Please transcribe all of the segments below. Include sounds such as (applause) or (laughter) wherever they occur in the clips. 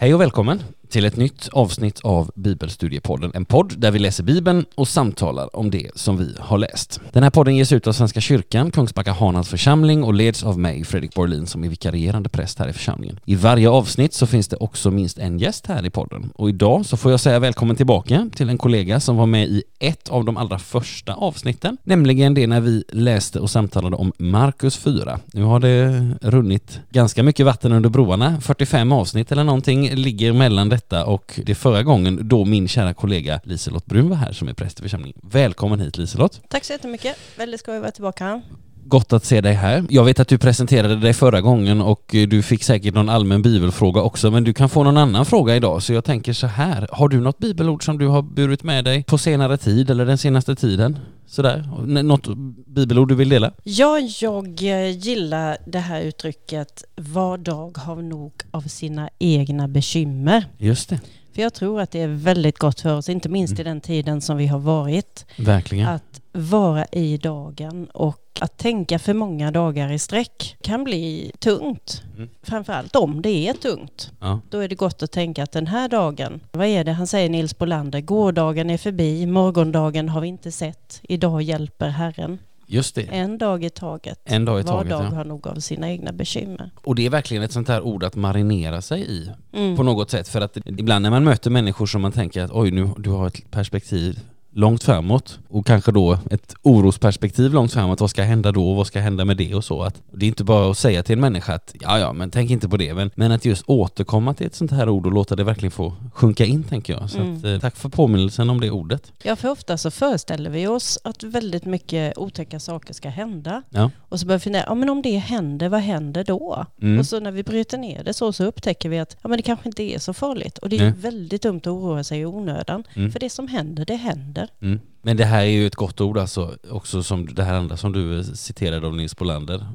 Hej och välkommen till ett nytt avsnitt av Bibelstudiepodden. En podd där vi läser Bibeln och samtalar om det som vi har läst. Den här podden ges ut av Svenska kyrkan, Kungsbacka Hanans församling och leds av mig, Fredrik Borlin, som är vikarierande präst här i församlingen. I varje avsnitt så finns det också minst en gäst här i podden och idag så får jag säga välkommen tillbaka till en kollega som var med i ett av de allra första avsnitten, nämligen det när vi läste och samtalade om Markus 4. Nu har det runnit ganska mycket vatten under broarna, 45 avsnitt eller någonting ligger mellan detta och det är förra gången då min kära kollega Liselott Brun var här som är präst i församlingen. Välkommen hit Liselott! Tack så jättemycket. Väldigt skoj att vara tillbaka. Gott att se dig här. Jag vet att du presenterade dig förra gången och du fick säkert någon allmän bibelfråga också, men du kan få någon annan fråga idag. Så jag tänker så här, har du något bibelord som du har burit med dig på senare tid eller den senaste tiden? Sådär, något bibelord du vill dela? Ja, jag eh, gillar det här uttrycket var dag har nog av sina egna bekymmer. Just det. För jag tror att det är väldigt gott för oss, inte minst Mm. i den tiden som vi har varit, Verkligen. att vara i dagen och att tänka för många dagar i sträck kan bli tungt. Mm. Framförallt om det är tungt. Ja. Då är det gott att tänka att den här dagen, vad är det han säger Nils Bolander, gårdagen är förbi, morgondagen har vi inte sett, idag hjälper Herren. Just det. En dag i taget. En dag i Var taget. dag Ja. har nog av sina egna bekymmer. Och det är verkligen ett sånt här ord att marinera sig i Mm. på något sätt. För att ibland när man möter människor som man tänker att oj, nu du har ett perspektiv långt framåt och kanske då ett orosperspektiv långt framåt. Vad ska hända då? Vad ska hända med det och så? Att det är inte bara att säga till en människa att ja, ja, men tänk inte på det. Men, men att just återkomma till ett sånt här ord och låta det verkligen få sjunka in tänker jag. Så Mm. att, eh, tack för påminnelsen om det ordet. Ja, för ofta så föreställer vi oss att väldigt mycket otäcka saker ska hända. Ja. Och så börjar vi fundera, ja men om det händer, vad händer då? Mm. Och så när vi bryter ner det så, så upptäcker vi att ja, men det kanske inte är så farligt. Och det är väldigt dumt att oroa sig i onödan. Mm. För det som händer, det händer. Mm. Men det här är ju ett gott ord alltså, också som det här andra som du citerade av Nils Bolander.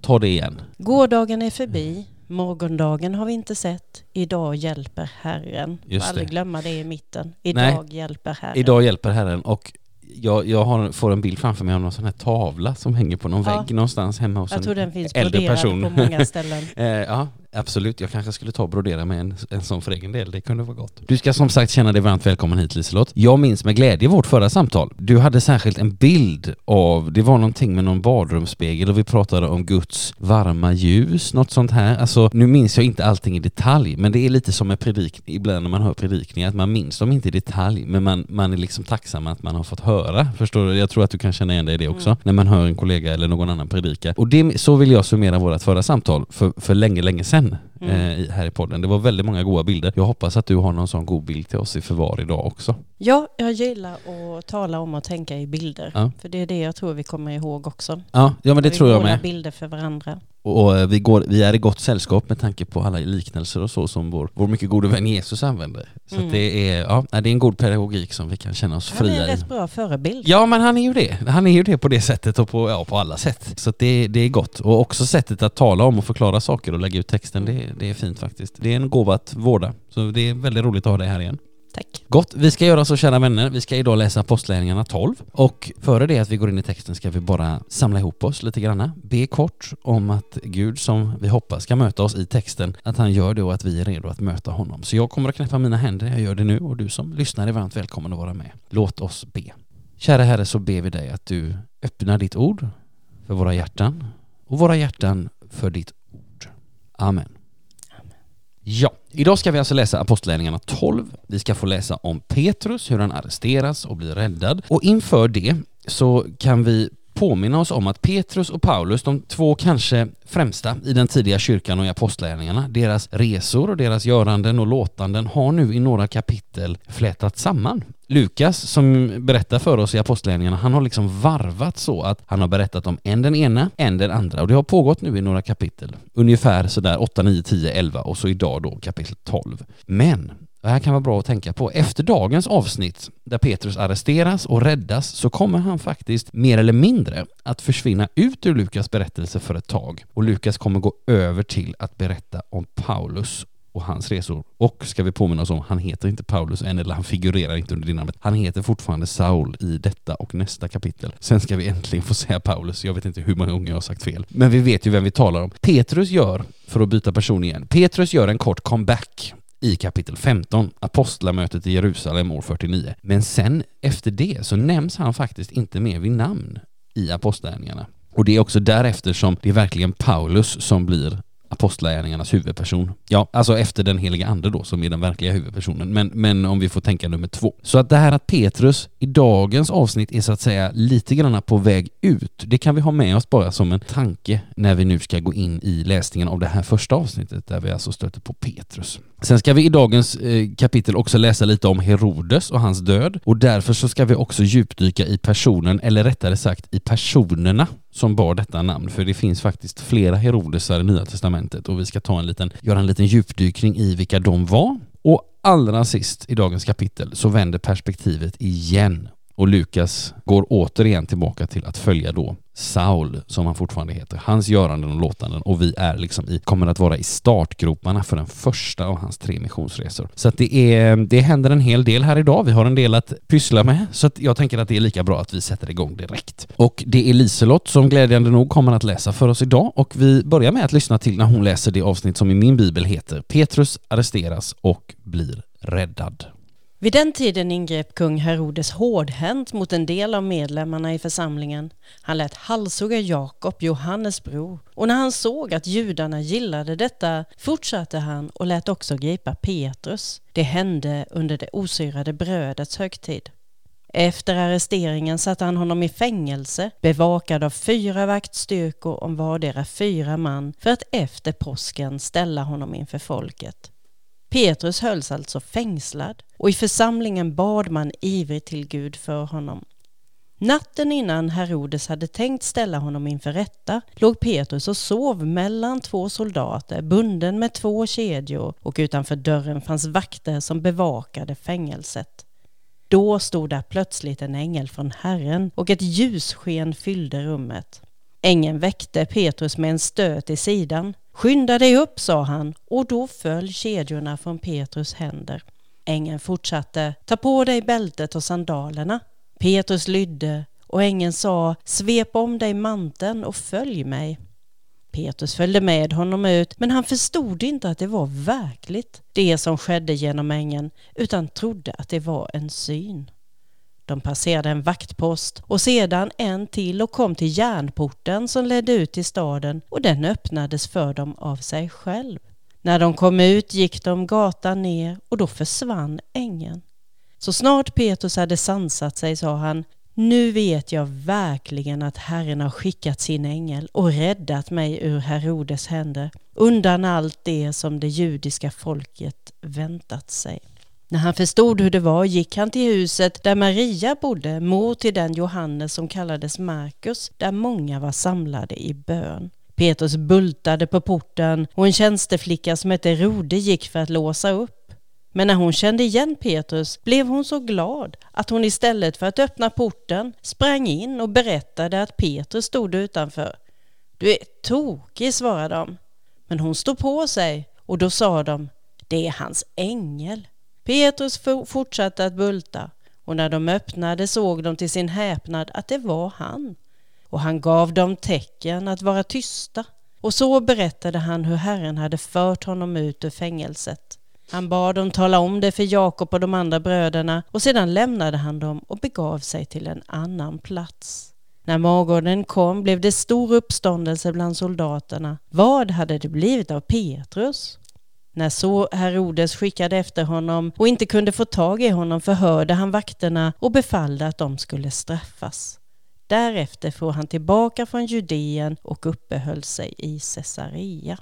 Ta det igen. Gårdagen är förbi, morgondagen har vi inte sett, idag hjälper Herren. Just Får aldrig glömma det i mitten. Idag hjälper Herren. Idag hjälper Herren och jag, jag har, får en bild framför mig av någon sån här tavla som hänger på någon Ja. vägg någonstans hemma hos Jag en tror den finns äldre person. på många (laughs) ställen. Eh, ja, absolut. Jag kanske skulle ta och brodera med en, en sån för egen del. Det kunde vara gott. Du ska som sagt känna dig varmt välkommen hit Liselott. Jag minns med glädje vårt förra samtal. Du hade särskilt en bild av, det var någonting med någon badrumsspegel och vi pratade om Guds varma ljus, något sånt här. Alltså, nu minns jag inte allting i detalj, men det är lite som med predikning, ibland när man hör predikningar, att man minns dem inte i detalj, men man, man är liksom tacksam att man har fått höra. Förstår du? Jag tror att du kan känna igen dig i det också, Mm. när man hör en kollega eller någon annan predika. Och det, så vill jag summera vårt förra samtal för, för länge, länge sedan Men Mm. eh, i- här i podden. Det var väldigt många goda bilder. Jag hoppas att du har någon sån god bild till oss i förvar idag också. Ja, jag gillar att tala om och tänka i bilder. Ja. För det är det jag tror vi kommer ihåg också. Ja, ja men det vi tror jag med. bilder för varandra. Och, eh, vi, går, vi är i gott sällskap med tanke på alla liknelser och så som vår, vår mycket gode vän Jesus använder. Så Mm. att det, är, ja, det är en god pedagogik som vi kan känna oss Han är en fria i. rätt bra förebild. Ja men han är ju det. Han är ju det på det sättet och på, ja, på alla sätt. Så det, det är gott. Och också sättet att tala om och förklara saker och lägga ut texten, det, det är fint faktiskt. Det är en gåva att vårda. Så det är väldigt roligt att ha dig här igen. Tack. Gott, vi ska göra så kära vänner. Vi ska idag läsa Apostlagärningarna 12 och före det att vi går in i texten ska vi bara samla ihop oss lite granna. Be kort om att Gud som vi hoppas ska möta oss i texten, att han gör det och att vi är redo att möta honom. Så jag kommer att knäppa mina händer, jag gör det nu och du som lyssnar är varmt välkommen att vara med. Låt oss be. Kära Herre så ber vi dig att du öppnar ditt ord för våra hjärtan och våra hjärtan för ditt ord. Amen. Ja, idag ska vi alltså läsa Apostlagärningarna 12. Vi ska få läsa om Petrus, hur han arresteras och blir räddad. Och inför det så kan vi påminna oss om att Petrus och Paulus, de två kanske främsta i den tidiga kyrkan och i apostlagärningarna, deras resor och deras göranden och låtanden har nu i några kapitel flätats samman. Lukas som berättar för oss i apostlagärningarna, han har liksom varvat så att han har berättat om en den ena, en den andra och det har pågått nu i några kapitel. Ungefär sådär 8, 9, 10, 11 och så idag då kapitel 12. Men det här kan vara bra att tänka på. Efter dagens avsnitt där Petrus arresteras och räddas så kommer han faktiskt mer eller mindre att försvinna ut ur Lukas berättelse för ett tag och Lukas kommer gå över till att berätta om Paulus och hans resor. Och ska vi påminna oss om, han heter inte Paulus än, eller han figurerar inte under det namnet. Han heter fortfarande Saul i detta och nästa kapitel. Sen ska vi äntligen få säga Paulus, jag vet inte hur många gånger jag har sagt fel. Men vi vet ju vem vi talar om. Petrus gör, för att byta person igen, Petrus gör en kort comeback i kapitel 15, apostlamötet i Jerusalem år 49. Men sen efter det så nämns han faktiskt inte mer vid namn i apostlagärningarna. Och det är också därefter som det är verkligen Paulus som blir apostlagärningarnas huvudperson. Ja, alltså efter den heliga ande då som är den verkliga huvudpersonen. Men, men om vi får tänka nummer två. Så att det här att Petrus i dagens avsnitt är så att säga lite grann på väg ut, det kan vi ha med oss bara som en tanke när vi nu ska gå in i läsningen av det här första avsnittet där vi alltså stöter på Petrus. Sen ska vi i dagens eh, kapitel också läsa lite om Herodes och hans död. Och därför så ska vi också djupdyka i personen, eller rättare sagt i personerna som bar detta namn, för det finns faktiskt flera Herodesar i Nya Testamentet och vi ska ta en liten, göra en liten djupdykning i vilka de var. Och allra sist i dagens kapitel så vänder perspektivet igen. Och Lukas går återigen tillbaka till att följa då Saul, som han fortfarande heter, hans göranden och låtanden och vi är liksom i, kommer att vara i startgroparna för den första av hans tre missionsresor. Så att det, är, det händer en hel del här idag. Vi har en del att pyssla med, så att jag tänker att det är lika bra att vi sätter igång direkt. Och det är Liselott som glädjande nog kommer att läsa för oss idag och vi börjar med att lyssna till när hon läser det avsnitt som i min bibel heter Petrus arresteras och blir räddad. Vid den tiden ingrep kung Herodes hårdhänt mot en del av medlemmarna i församlingen. Han lät halshugga Jakob, Johannes bror, och när han såg att judarna gillade detta fortsatte han och lät också gripa Petrus. Det hände under det osyrade brödets högtid. Efter arresteringen satte han honom i fängelse, bevakad av fyra vaktstyrkor om vardera fyra man, för att efter påsken ställa honom inför folket. Petrus hölls alltså fängslad och i församlingen bad man ivrigt till Gud för honom. Natten innan Herodes hade tänkt ställa honom inför rätta låg Petrus och sov mellan två soldater bunden med två kedjor och utanför dörren fanns vakter som bevakade fängelset. Då stod där plötsligt en ängel från Herren och ett ljussken fyllde rummet. Ängeln väckte Petrus med en stöt i sidan. Skynda dig upp, sa han, och då föll kedjorna från Petrus händer. Ängeln fortsatte, ta på dig bältet och sandalerna. Petrus lydde och ängeln sa, svep om dig manteln och följ mig. Petrus följde med honom ut, men han förstod inte att det var verkligt, det som skedde genom ängeln, utan trodde att det var en syn. De passerade en vaktpost och sedan en till och kom till järnporten som ledde ut till staden och den öppnades för dem av sig själv. När de kom ut gick de gatan ner och då försvann ängeln. Så snart Petrus hade sansat sig sa han nu vet jag verkligen att Herren har skickat sin ängel och räddat mig ur Herodes händer, undan allt det som det judiska folket väntat sig. När han förstod hur det var gick han till huset där Maria bodde, mor till den Johannes som kallades Markus, där många var samlade i bön. Petrus bultade på porten och en tjänsteflicka som hette Rode gick för att låsa upp. Men när hon kände igen Petrus blev hon så glad att hon istället för att öppna porten sprang in och berättade att Petrus stod utanför. Du är tokig, svarade de. Men hon stod på sig och då sa de, det är hans ängel. Petrus fortsatte att bulta och när de öppnade såg de till sin häpnad att det var han. Och han gav dem tecken att vara tysta. Och så berättade han hur Herren hade fört honom ut ur fängelset. Han bad dem tala om det för Jakob och de andra bröderna och sedan lämnade han dem och begav sig till en annan plats. När morgonen kom blev det stor uppståndelse bland soldaterna. Vad hade det blivit av Petrus? När så Herodes skickade efter honom och inte kunde få tag i honom förhörde han vakterna och befallde att de skulle straffas. Därefter får han tillbaka från Judeen och uppehöll sig i Caesarea.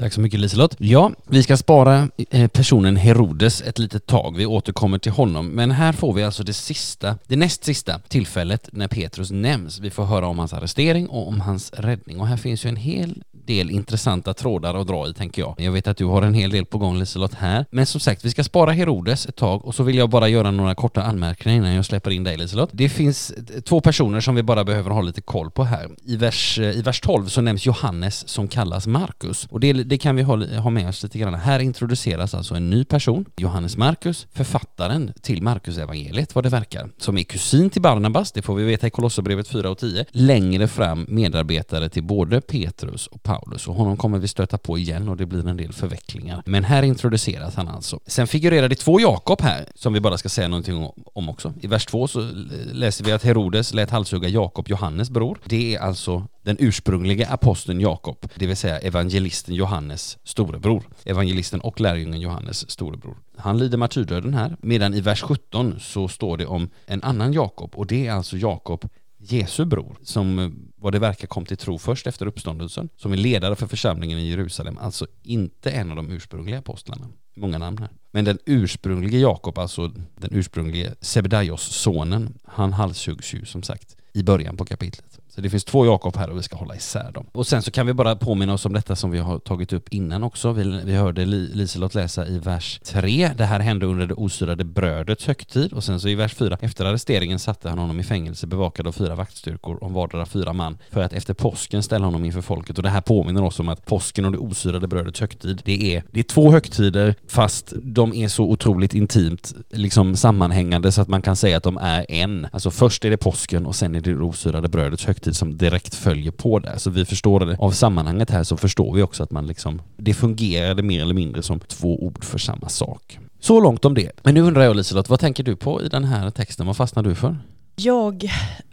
Tack så mycket Liselott. Ja, vi ska spara eh, personen Herodes ett litet tag. Vi återkommer till honom. Men här får vi alltså det sista, det näst sista tillfället när Petrus nämns. Vi får höra om hans arrestering och om hans räddning. Och här finns ju en hel del intressanta trådar att dra i tänker jag. Jag vet att du har en hel del på gång Liselott här. Men som sagt, vi ska spara Herodes ett tag och så vill jag bara göra några korta anmärkningar innan jag släpper in dig Liselott. Det finns eh, två personer som vi bara behöver ha lite koll på här. I vers, eh, i vers 12 så nämns Johannes som kallas Markus och det, det kan vi ha, ha med oss lite grann. Här introduceras alltså en ny person, Johannes Markus, författaren till Markus evangeliet vad det verkar, som är kusin till Barnabas, det får vi veta i Kolosserbrevet 4 och 10, längre fram medarbetare till både Petrus och Paulus och honom kommer vi stöta på igen och det blir en del förvecklingar. Men här introduceras han alltså. Sen figurerar det två Jakob här som vi bara ska säga någonting om också. I vers 2 så läser vi att Herodes lät halshugga Jakob, Johannes bror. Det är alltså den ursprungliga aposteln Jakob, det vill säga evangelisten Johannes storebror. Evangelisten och lärjungen Johannes storebror. Han lider martyrdöden här, medan i vers 17 så står det om en annan Jakob och det är alltså Jakob Jesu bror, som eh, vad det verkar kom till tro först efter uppståndelsen, som är ledare för församlingen i Jerusalem, alltså inte en av de ursprungliga apostlarna. Många namn här. Men den ursprunglige Jakob, alltså den ursprunglige Sebedaios sonen, han halshuggs ju som sagt i början på kapitlet. Så det finns två Jakob här och vi ska hålla isär dem. Och sen så kan vi bara påminna oss om detta som vi har tagit upp innan också. Vi, vi hörde Liselott läsa i vers 3. Det här hände under det osyrade brödets högtid. Och sen så i vers 4. Efter arresteringen satte han honom i fängelse bevakad av fyra vaktstyrkor om vardera fyra man för att efter påsken ställa honom inför folket. Och det här påminner oss om att påsken och det osyrade brödets högtid, det är, det är två högtider fast de är så otroligt intimt liksom sammanhängande så att man kan säga att de är en. Alltså först är det påsken och sen är det det osyrade brödets högtid perspektiv som direkt följer på det. Så vi förstår det. Av sammanhanget här så förstår vi också att man liksom, det fungerade mer eller mindre som två ord för samma sak. Så långt om det. Men nu undrar jag Liselott, vad tänker du på i den här texten? Vad fastnar du för? Jag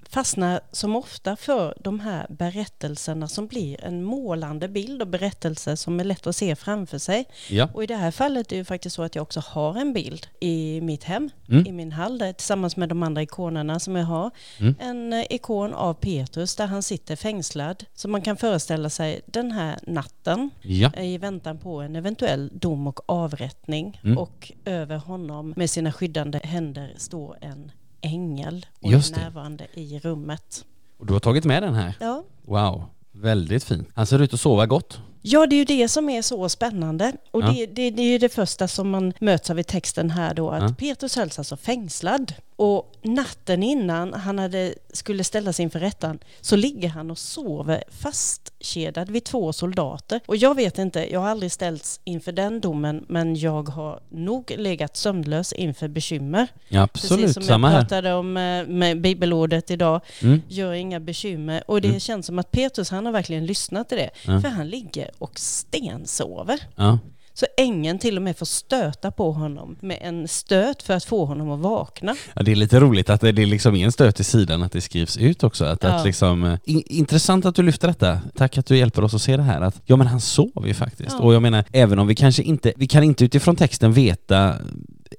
fastnar som ofta för de här berättelserna som blir en målande bild och berättelser som är lätt att se framför sig. Ja. Och i det här fallet är det faktiskt så att jag också har en bild i mitt hem, mm. i min hall, där, tillsammans med de andra ikonerna som jag har. Mm. En eh, ikon av Petrus där han sitter fängslad. Så man kan föreställa sig den här natten ja. i väntan på en eventuell dom och avrättning. Mm. Och över honom med sina skyddande händer står en ängel och Just är närvarande i rummet. Och du har tagit med den här? Ja. Wow, väldigt fin. Han ser ut att sova gott. Ja, det är ju det som är så spännande. Och ja. det, det, det, är ju det första som man möts av i texten här då, att ja. Petrus hölls alltså fängslad. Och natten innan han hade, skulle ställas inför rättan så ligger han och sover fastkedjad vid två soldater. Och jag vet inte, jag har aldrig ställts inför den domen men jag har nog legat sömnlös inför bekymmer. Ja, absolut, Precis som samma jag pratade om eh, med bibelordet idag, mm. gör inga bekymmer. Och det mm. känns som att Petrus han har verkligen lyssnat till det. Ja. För han ligger och stensover. Ja. Så ängeln till och med får stöta på honom med en stöt för att få honom att vakna. Ja, det är lite roligt att det är liksom en stöt i sidan att det skrivs ut också. Att, ja. att liksom, eh, in, intressant att du lyfter detta. Tack att du hjälper oss att se det här. Att, ja men han sov ju faktiskt. Ja. Och jag menar, även om vi kanske inte, vi kan inte utifrån texten veta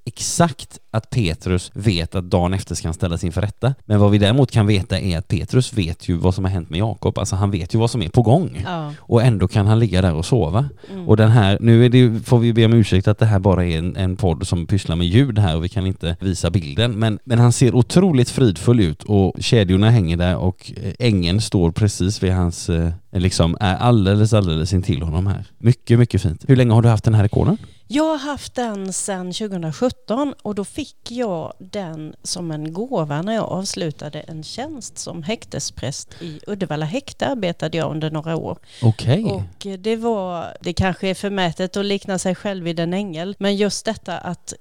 exakt att Petrus vet att dagen efter ska han ställas inför rätta. Men vad vi däremot kan veta är att Petrus vet ju vad som har hänt med Jakob. Alltså han vet ju vad som är på gång. Ja. Och ändå kan han ligga där och sova. Mm. Och den här, nu det, får vi be om ursäkt att det här bara är en, en podd som pysslar med ljud här och vi kan inte visa bilden. Men, men han ser otroligt fridfull ut och kedjorna hänger där och ängen står precis vid hans, eh, liksom är alldeles, alldeles intill honom här. Mycket, mycket fint. Hur länge har du haft den här ikonen? Jag har haft den sedan 2017 och då fick jag den som en gåva när jag avslutade en tjänst som häktespräst i Uddevalla häkte arbetade jag under några år. Okej. Okay. Och det var, det kanske är förmätet att likna sig själv vid en ängel, men just detta att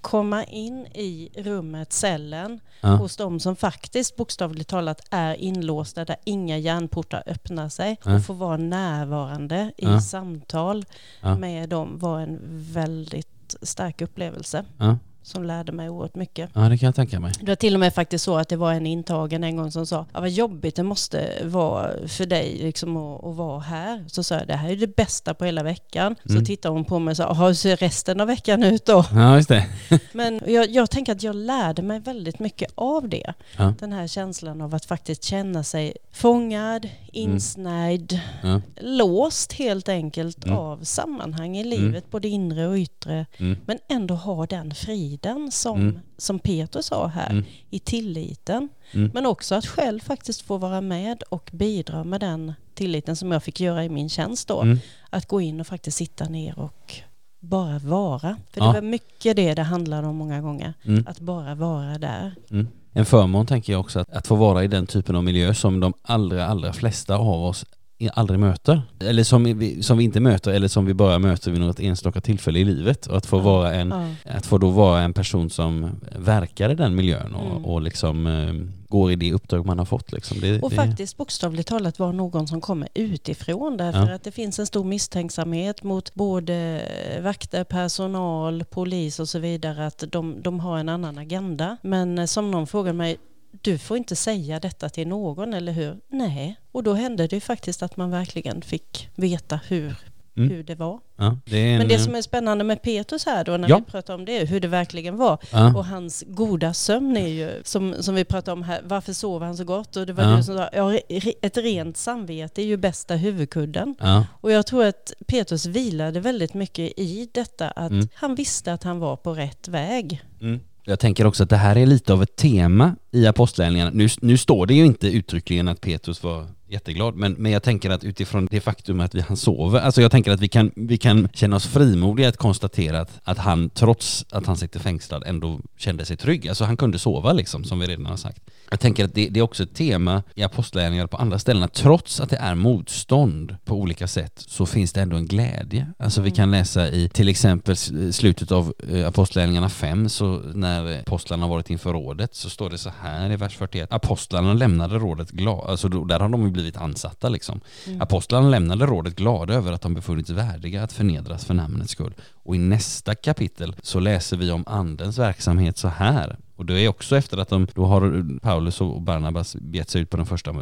komma in i rummet, cellen, ja. hos de som faktiskt bokstavligt talat är inlåsta, där inga järnportar öppnar sig, ja. och få vara närvarande i ja. samtal med dem var en väldigt stark upplevelse som lärde mig oerhört mycket. Ja, det kan jag tänka mig. Det var till och med faktiskt så att det var en intagen en gång som sa, ja, vad jobbigt det måste vara för dig liksom att, att vara här. Så sa jag, det här är det bästa på hela veckan. Så mm. tittade hon på mig och sa, hur ser resten av veckan ut då? Ja, just det. (laughs) Men jag, jag tänker att jag lärde mig väldigt mycket av det. Ja. Den här känslan av att faktiskt känna sig fångad, mm. insnärjd, mm. ja. låst helt enkelt mm. av sammanhang i livet, mm. både inre och yttre. Mm. Men ändå ha den friheten friden som, mm. som Peter sa här, mm. i tilliten. Mm. Men också att själv faktiskt få vara med och bidra med den tilliten som jag fick göra i min tjänst då. Mm. Att gå in och faktiskt sitta ner och bara vara. För ja. det var mycket det det handlade om många gånger. Mm. Att bara vara där. Mm. En förmån tänker jag också, att, att få vara i den typen av miljö som de allra, allra flesta av oss aldrig möter. Eller som vi, som vi inte möter eller som vi bara möter vid något enstaka tillfälle i livet. Och att få, vara en, Ja. att få då vara en person som verkar i den miljön och, Mm. och liksom eh, går i det uppdrag man har fått. Liksom. Det, Och det, faktiskt bokstavligt talat vara någon som kommer utifrån därför Ja. att det finns en stor misstänksamhet mot både vakter, personal, polis och så vidare att de, de har en annan agenda. Men eh, som någon frågar mig, du får inte säga detta till någon, eller hur? Nej, och då hände det ju faktiskt att man verkligen fick veta hur, Mm. hur det var. ja, det en, Men det som är spännande med Petrus här då, när Ja. vi pratar om det, hur det verkligen var, ja, och hans goda sömn är ju, som, som vi pratade om här, varför sover han så gott? Och det var du som sa, ja, ett rent samvete är ju bästa huvudkudden. Och jag tror att Petrus vilade väldigt mycket i detta, att Mm. han visste att han var på rätt väg. mm. Jag tänker också att det här är lite av ett tema i apostlagärningarna. Nu, nu står det ju inte uttryckligen att Petrus var jätteglad, men, men jag tänker att utifrån det faktum att vi, han sover, alltså jag tänker att vi kan, vi kan känna oss frimodiga att konstatera att, att han trots att han sitter fängslad ändå kände sig trygg. Alltså han kunde sova liksom, som vi redan har sagt. Jag tänker att det, det är också ett tema i apostlagärningarna på andra ställen, att trots att det är motstånd på olika sätt så finns det ändå en glädje. Alltså vi kan läsa i till exempel s- slutet av eh, apostlagärningarna 5, så när apostlarna varit inför rådet så står det så här i vers 41. Apostlarna lämnade rådet glada, alltså då, där har de ju blivit ansatta liksom. Mm. Apostlarna lämnade rådet glada över att de befunnits värdiga att förnedras för namnets skull. Och i nästa kapitel så läser vi om andens verksamhet så här. Och det är också efter att de, då har Paulus och Barnabas gett sig ut på den första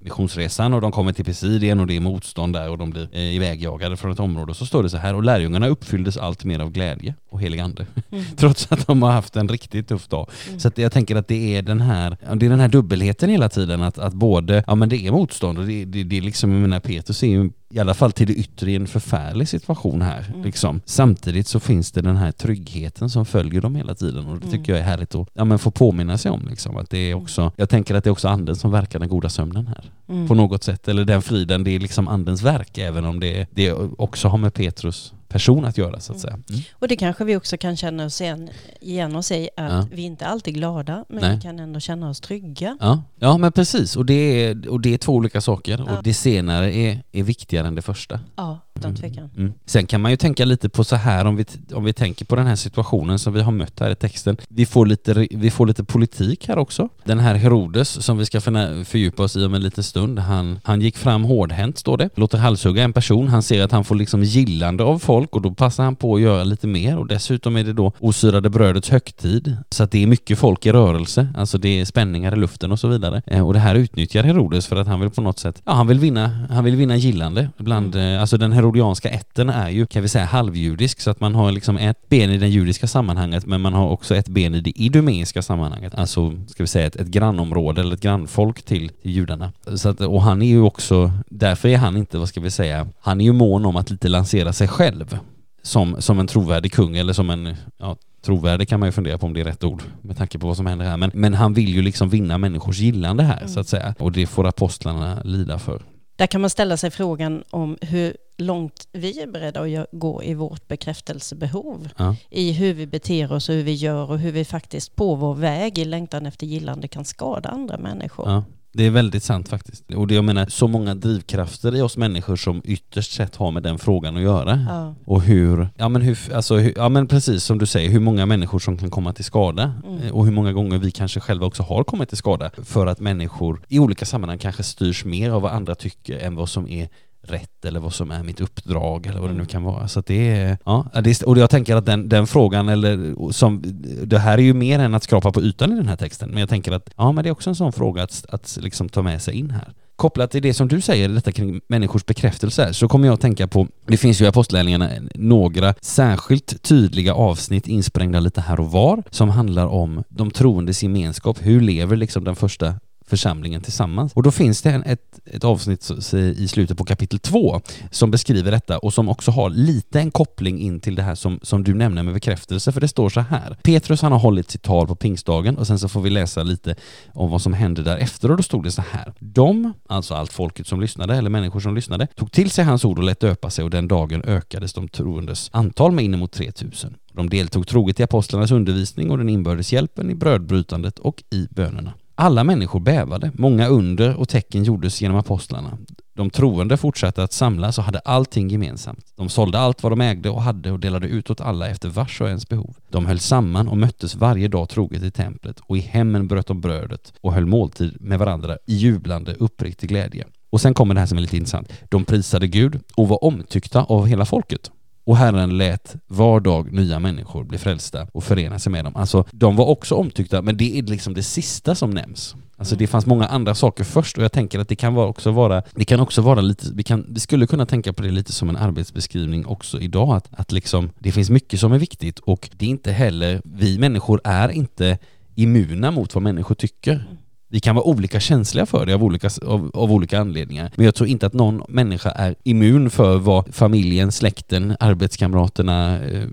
missionsresan och de kommer till Pisidien och det är motstånd där och de blir eh, ivägjagade från ett område. Och så står det så här, och lärjungarna uppfylldes allt mer av glädje och helig ande. (laughs) Mm. Trots att de har haft en riktigt tuff dag. Mm. Så jag tänker att det är den här, det är den här dubbelheten hela tiden att, att både, ja men det är motstånd och det, det, det är liksom, jag menar Petrus är ju i alla fall till det yttre i en förfärlig situation här. Mm. Liksom. Samtidigt så finns det den här tryggheten som följer dem hela tiden och det Mm. tycker jag är härligt att ja, men få påminna sig om. Liksom. Att det är också, jag tänker att det är också anden som verkar den goda sömnen här. Mm. På något sätt, eller den friden, det är liksom andens verk även om det, det också har med Petrus person att göra så att säga. Mm. Och det kanske vi också kan känna oss igen, igen oss i, att Ja. vi inte alltid är glada, men Nej. vi kan ändå känna oss trygga. Ja, ja men precis och det, är, och det är två olika saker Ja. och det senare är, är viktigare än det första. Ja, utan tvekan. Mm. Sen kan man ju tänka lite på så här om vi, om vi tänker på den här situationen som vi har mött här i texten. Vi får lite, vi får lite politik här också. Den här Herodes som vi ska fördjupa oss i om en liten stund, han, han gick fram hårdhänt står det, låter halshugga en person, han ser att han får liksom gillande av folk och då passar han på att göra lite mer och dessutom är det då osyrade brödets högtid så att det är mycket folk i rörelse, alltså det är spänningar i luften och så vidare. Eh, Och det här utnyttjar Herodes för att han vill på något sätt, ja han vill vinna, han vill vinna gillande bland, eh, alltså den herodianska ätten är ju, kan vi säga, halvjudisk så att man har liksom ett ben i det judiska sammanhanget men man har också ett ben i det idumeiska sammanhanget, alltså ska vi säga ett, ett grannområde eller ett grannfolk till, till judarna. Så att, och han är ju också, därför är han inte, vad ska vi säga, han är ju mån om att lite lansera sig själv som, som en trovärdig kung eller som en, ja, trovärdig kan man ju fundera på om det är rätt ord med tanke på vad som händer här. Men, men han vill ju liksom vinna människors gillande här så att säga. Och det får apostlarna lida för. Där kan man ställa sig frågan om hur långt vi är beredda att gå i vårt bekräftelsebehov. Ja. I hur vi beter oss och hur vi gör och hur vi faktiskt på vår väg i längtan efter gillande kan skada andra människor. Ja. Det är väldigt sant faktiskt. Och det, jag menar, så många drivkrafter i oss människor som ytterst sett har med den frågan att göra. Ja. Och hur, ja men hur, alltså hur, ja men precis som du säger, hur många människor som kan komma till skada. Mm. Eh, Och hur många gånger vi kanske själva också har kommit till skada. För att människor i olika sammanhang kanske styrs mer av vad andra tycker än vad som är rätt eller vad som är mitt uppdrag eller vad det nu kan vara. Så att det är, ja, och jag tänker att den, den frågan, eller som, det här är ju mer än att skrapa på ytan i den här texten, men jag tänker att ja, men det är också en sån fråga att, att liksom ta med sig in här. Kopplat till det som du säger, detta kring människors bekräftelse, så kommer jag att tänka på, det finns ju i apostlärningarna några särskilt tydliga avsnitt insprängda lite här och var, som handlar om de troendes gemenskap, hur lever liksom den första församlingen tillsammans. Och då finns det en, ett, ett avsnitt i slutet på kapitel 2 som beskriver detta och som också har lite en koppling in till det här som, som du nämner med bekräftelse, för det står så här. Petrus han har hållit sitt tal på pingstdagen och sen så får vi läsa lite om vad som hände därefter och då stod det så här. De, alltså allt folket som lyssnade, eller människor som lyssnade, tog till sig hans ord och lät döpa sig och den dagen ökades de troendes antal med inemot 3000. De deltog troget i apostlarnas undervisning och den inbördes hjälpen i brödbrytandet och i bönerna. Alla människor bävade, många under och tecken gjordes genom apostlarna. de troende fortsatte att samlas och hade allting gemensamt. De sålde allt vad de ägde och hade och delade ut åt alla efter vars och ens behov. De höll samman och möttes varje dag troget i templet och i hemmen bröt de brödet och höll måltid med varandra i jublande uppriktig glädje. Och sen kommer det här som är lite intressant. De prisade Gud och var omtyckta av hela folket. Och Herren lät var dag nya människor bli frälsta och förena sig med dem. Alltså, de var också omtyckta, men det är liksom det sista som nämns. Alltså det fanns många andra saker först och jag tänker att det kan också vara, det kan också vara lite, vi, kan, vi skulle kunna tänka på det lite som en arbetsbeskrivning också idag, att, att liksom det finns mycket som är viktigt och det är inte heller, vi människor är inte immuna mot vad människor tycker. Vi kan vara olika känsliga för det av olika, av, av, olika anledningar. Men jag tror inte att någon människa är immun för vad familjen, släkten, arbetskamraterna eh,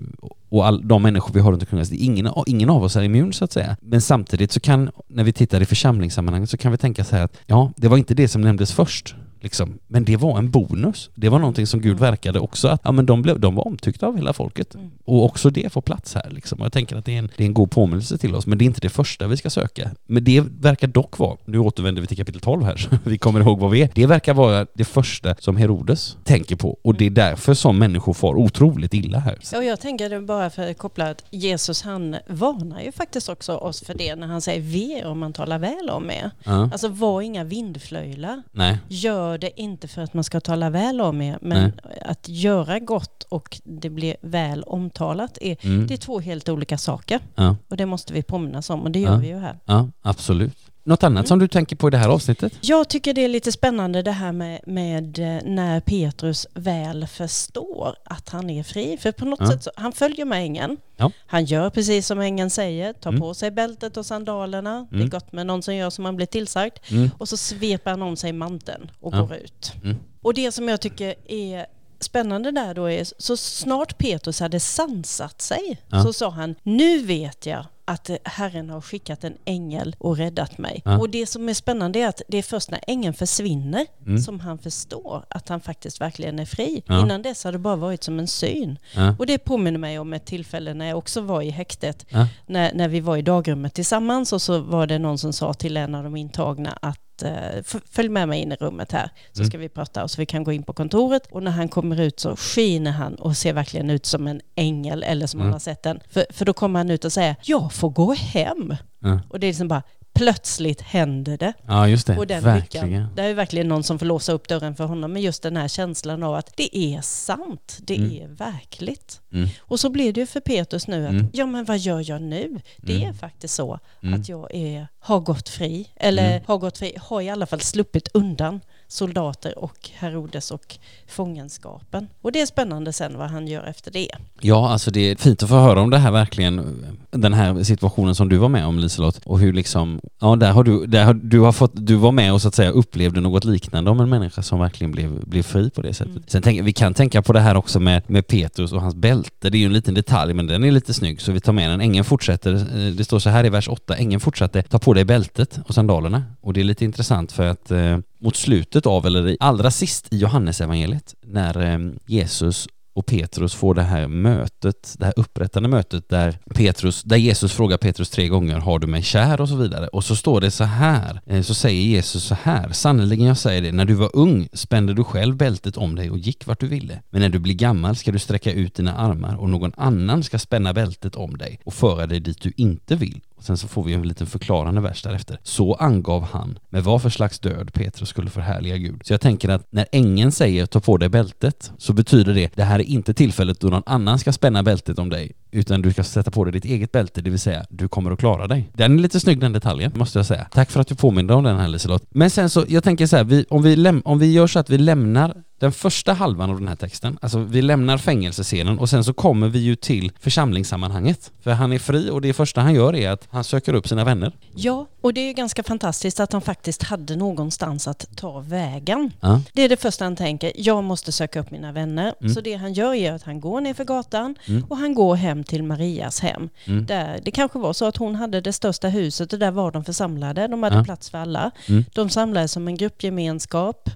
och all, de människor vi har runt omkring oss, ingen, ingen av oss är immun så att säga. Men samtidigt så kan, när vi tittar i församlingssammanhang, så kan vi tänka så här att ja, det var inte det som nämndes först. Liksom. Men det var en bonus. Det var någonting som Gud verkade också att ja, men de, blev, de var omtyckta av hela folket. Mm. Och också det får plats här. Liksom. Och jag tänker att det är, en, det är en god påminnelse till oss, men det är inte det första vi ska söka. Men det verkar dock vara, nu återvänder vi till kapitel 12 här, (laughs) så vi kommer ihåg vad vi är. Det verkar vara det första som Herodes tänker på och det är därför som människor får otroligt illa här. Och jag tänker bara för att koppla att Jesus han varnar ju faktiskt också oss för det när han säger ve om man talar väl om er. Ja. Alltså var inga vindflöjlar. Nej. Gör gör det inte för att man ska tala väl om er, men Nej. att göra gott och det blir väl omtalat, är, mm. det är två helt olika saker. Ja. Och det måste vi påminnas om och det gör ja. vi ju här. Ja, absolut. Något annat mm. som du tänker på i det här avsnittet? Jag tycker det är lite spännande det här med, med eh, när Petrus väl förstår att han är fri. För på något ja. sätt så, han följer med ängeln. Ja. Han gör precis som ängeln säger, tar mm. på sig bältet och sandalerna. Mm. Det är mm. gott med någon som gör som man blir tillsagd. Mm. Och så sveper han om sig manteln och ja. går ut. Mm. Och det som jag tycker är spännande där då är, så snart Petrus hade sansat sig så sa han, nu vet jag att Herren har skickat en ängel och räddat mig. Ja. Och det som är spännande är att det är först när ängeln försvinner mm. som han förstår att han faktiskt verkligen är fri. Ja. Innan dess har det bara varit som en syn. Ja. Och det påminner mig om ett tillfälle när jag också var i häktet. När, när vi var i dagrummet tillsammans och så var det någon som sa till en av de intagna att Eh, följ med mig in i rummet här så mm. ska vi prata och så vi kan gå in på kontoret och när han kommer ut så skiner han och ser verkligen ut som en ängel eller som mm. man har sett den. För, för då kommer han ut och säger jag får gå hem. Mm. Och det är liksom bara plötsligt händer det. Ja, just det. Och den verkligen. Lyckan, det är verkligen någon som får låsa upp dörren för honom. Men just den här känslan av att det är sant, det mm. är verkligt. Mm. Och så blir det ju för Petrus nu att, mm. ja men vad gör jag nu? Det är mm. faktiskt så mm. att jag är, har gått fri, eller mm. har gått fri, har i alla fall sluppit undan soldater och Herodes och fångenskapen. Och det är spännande sen vad han gör efter det. Ja, alltså det är fint att få höra om det här verkligen, den här situationen som du var med om Liselott och hur liksom, ja där har du, där har, du har fått, du var med och så att säga upplevde något liknande om en människa som verkligen blev, blev fri på det sättet. Mm. Sen tänk, vi kan tänka på det här också med, med Petrus och hans bälte, det är ju en liten detalj men den är lite snygg så vi tar med den. Ängeln fortsätter, eh, det står så här i vers 8, ängeln fortsatte, ta på dig bältet och sandalerna och det är lite intressant för att eh, mot slutet av, eller allra sist i Johannesevangeliet, när eh, Jesus och Petrus får det här mötet, det här upprättande mötet där Petrus, där Jesus frågar Petrus tre gånger har du mig kär och så vidare. Och så står det så här, eh, så säger Jesus så här, sannerligen jag säger det, när du var ung spände du själv bältet om dig och gick vart du ville. Men när du blir gammal ska du sträcka ut dina armar och någon annan ska spänna bältet om dig och föra dig dit du inte vill. Och sen så får vi en liten förklarande vers därefter. Så angav han med vad för slags död Petrus skulle förhärliga Gud. Så jag tänker att när ängeln säger ta på dig bältet så betyder det det här är inte tillfället då någon annan ska spänna bältet om dig utan du ska sätta på dig ditt eget bälte, det vill säga du kommer att klara dig. Den är lite snygg den detaljen, måste jag säga. Tack för att du påminner om den här Liselott. Men sen så, jag tänker så här, vi, om, vi om vi gör så att vi lämnar den första halvan av den här texten, alltså vi lämnar fängelsescenen och sen så kommer vi ju till församlingssammanhanget. För han är fri och det första han gör är att han söker upp sina vänner. Ja, och det är ju ganska fantastiskt att han faktiskt hade någonstans att ta vägen. Ja. Det är det första han tänker, jag måste söka upp mina vänner. Mm. Så det han gör är att han går ner för gatan mm. och han går hem till Marias hem. Mm. Där det kanske var så att hon hade det största huset och där var de församlade. De hade ja. plats för alla. Mm. De samlades som en gruppgemenskap.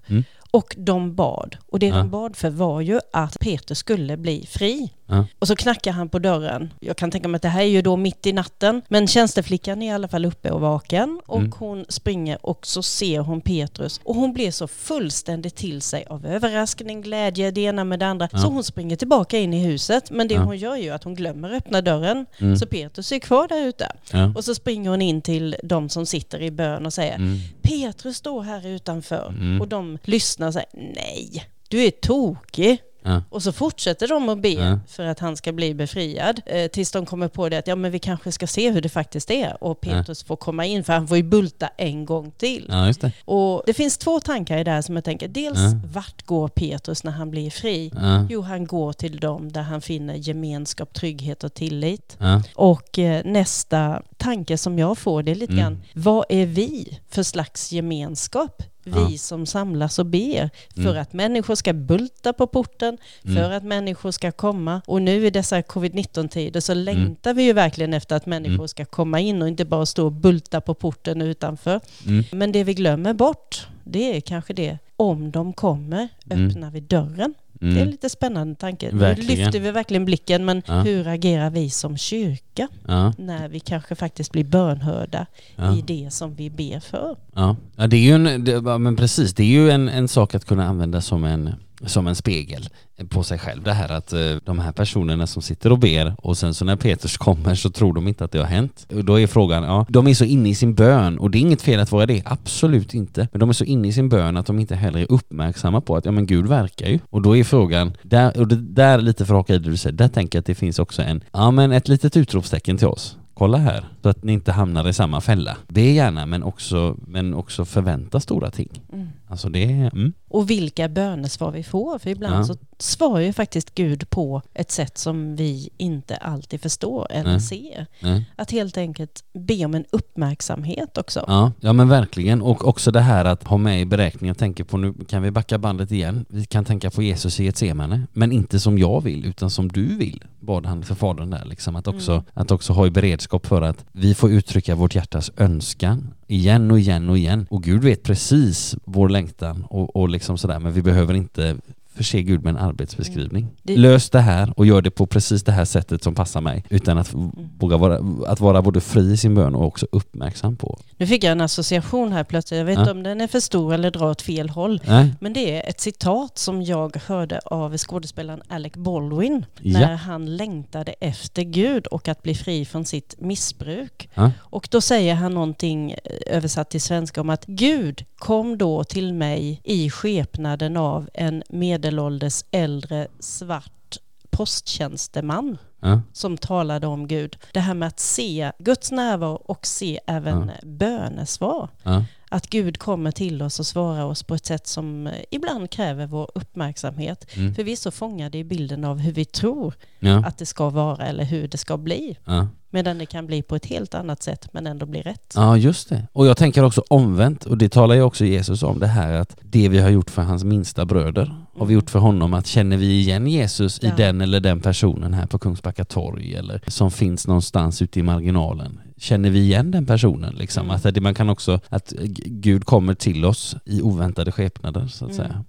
Och de bad. Och det ja. de bad för var ju att Peter skulle bli fri. Ja. Och så knackar han på dörren. Jag kan tänka mig att det här är ju då mitt i natten. Men tjänsteflickan är i alla fall uppe och vaken. Och Mm. hon springer och så ser hon Petrus. Och hon blir så fullständigt till sig av överraskning, glädje, det ena med det andra. Ja. Så hon springer tillbaka in i huset. Men det Ja. hon gör ju att hon glömmer öppna dörren. Mm. Så Petrus är kvar där ute. Och så springer hon in till de som sitter i bön och säger Mm. Petrus står här utanför. Mm. Och de lyssnar och säger nej, du är tokig. Ja. Och så fortsätter de att be Ja. för att han ska bli befriad. Eh, tills de kommer på det att ja, men vi kanske ska se hur det faktiskt är. Och Petrus får komma in för han får ju bulta en gång till. ja, det. Och det finns två tankar i det här som jag tänker. Dels Ja. vart går Petrus när han blir fri? Ja. Jo, han går till dem där han finner gemenskap, trygghet och tillit. Ja. Och eh, nästa tanke som jag får det är lite Mm. grann, vad är vi för slags gemenskap? Vi som samlas och ber för Mm. att människor ska bulta på porten, Mm. för att människor ska komma. Och nu i dessa covid-19-tider Mm. så längtar vi ju verkligen efter att människor ska komma in och inte bara stå och bulta på porten utanför. Mm. Men det vi glömmer bort, det är kanske det, om de kommer, Mm. öppnar vi dörren? Det är en Mm. lite spännande tanke. Nu Verkligen. lyfter vi verkligen blicken, men Ja. hur agerar vi som kyrka? Ja. när vi kanske faktiskt blir bönhörda Ja. i det som vi ber för. Ja, det är ju en, det, men precis, det är ju en, en sak att kunna använda som en, som en spegel på sig själv. Det här att eh, de här personerna som sitter och ber och sen så när Petrus kommer så tror de inte att det har hänt. Och då är frågan, ja, de är så inne i sin bön och det är inget fel att vara det, absolut inte. Men de är så inne i sin bön att de inte heller är uppmärksamma på att ja men Gud verkar ju. Och då är frågan, där, och det där lite för att haka i det du säger, där tänker jag att det finns också en, ja men ett litet utropstecken till oss. Kolla här, så att ni inte hamnar i samma fälla. Be gärna men också, men också förvänta stora ting. Mm. Alltså det mm, Och vilka bönesvar vi får, för ibland Ja. så svarar ju faktiskt Gud på ett sätt som vi inte alltid förstår eller Nej. ser. nej. Att helt enkelt be om en uppmärksamhet också. Ja, ja men verkligen. Och också det här att ha med i beräkningen, jag tänker på nu kan vi backa bandet igen. Vi kan tänka på Jesus i ett semane, men inte som jag vill utan som du vill, bad han för fadern där liksom. Att också, Mm. att också ha i beredskap för att vi får uttrycka vårt hjärtas önskan igen och igen och igen. Och Gud vet precis vår längtan och, och liksom sådär, men vi behöver inte förse Gud med en arbetsbeskrivning. Det- Lös det här och gör det på precis det här sättet som passar mig utan att våga vara, att vara både fri i sin bön och också uppmärksam på. Nu fick jag en association här plötsligt. Jag vet Ja. inte om den är för stor eller drar åt fel håll. Nej? Men det är ett citat som jag hörde av skådespelaren Alec Baldwin Ja. när han längtade efter Gud och att bli fri från sitt missbruk. Ja. Och då säger han någonting eh, översatt till svenska om att Gud kom då till mig i skepnaden av en medelålders äldre svart posttjänsteman Ja. som talade om Gud. Det här med att se Guds närvaro och se även bönesvar. Ja. Att Gud kommer till oss och svarar oss på ett sätt som eh, ibland kräver vår uppmärksamhet. Mm. För vi är så fångade i bilden av hur vi tror Ja. att det ska vara eller hur det ska bli. Medan det kan bli på ett helt annat sätt men ändå bli rätt. ja, just det. Och jag tänker också omvänt, och det talar ju också Jesus om, det här att det vi har gjort för hans minsta bröder har vi gjort för honom. Att känner vi igen Jesus i Ja. den eller den personen här på Kungsbacka torg eller som finns någonstans ute i marginalen? Känner vi igen den personen liksom? Mm. Att det, man kan också, att Gud kommer till oss i oväntade skepnader så att Mm. säga.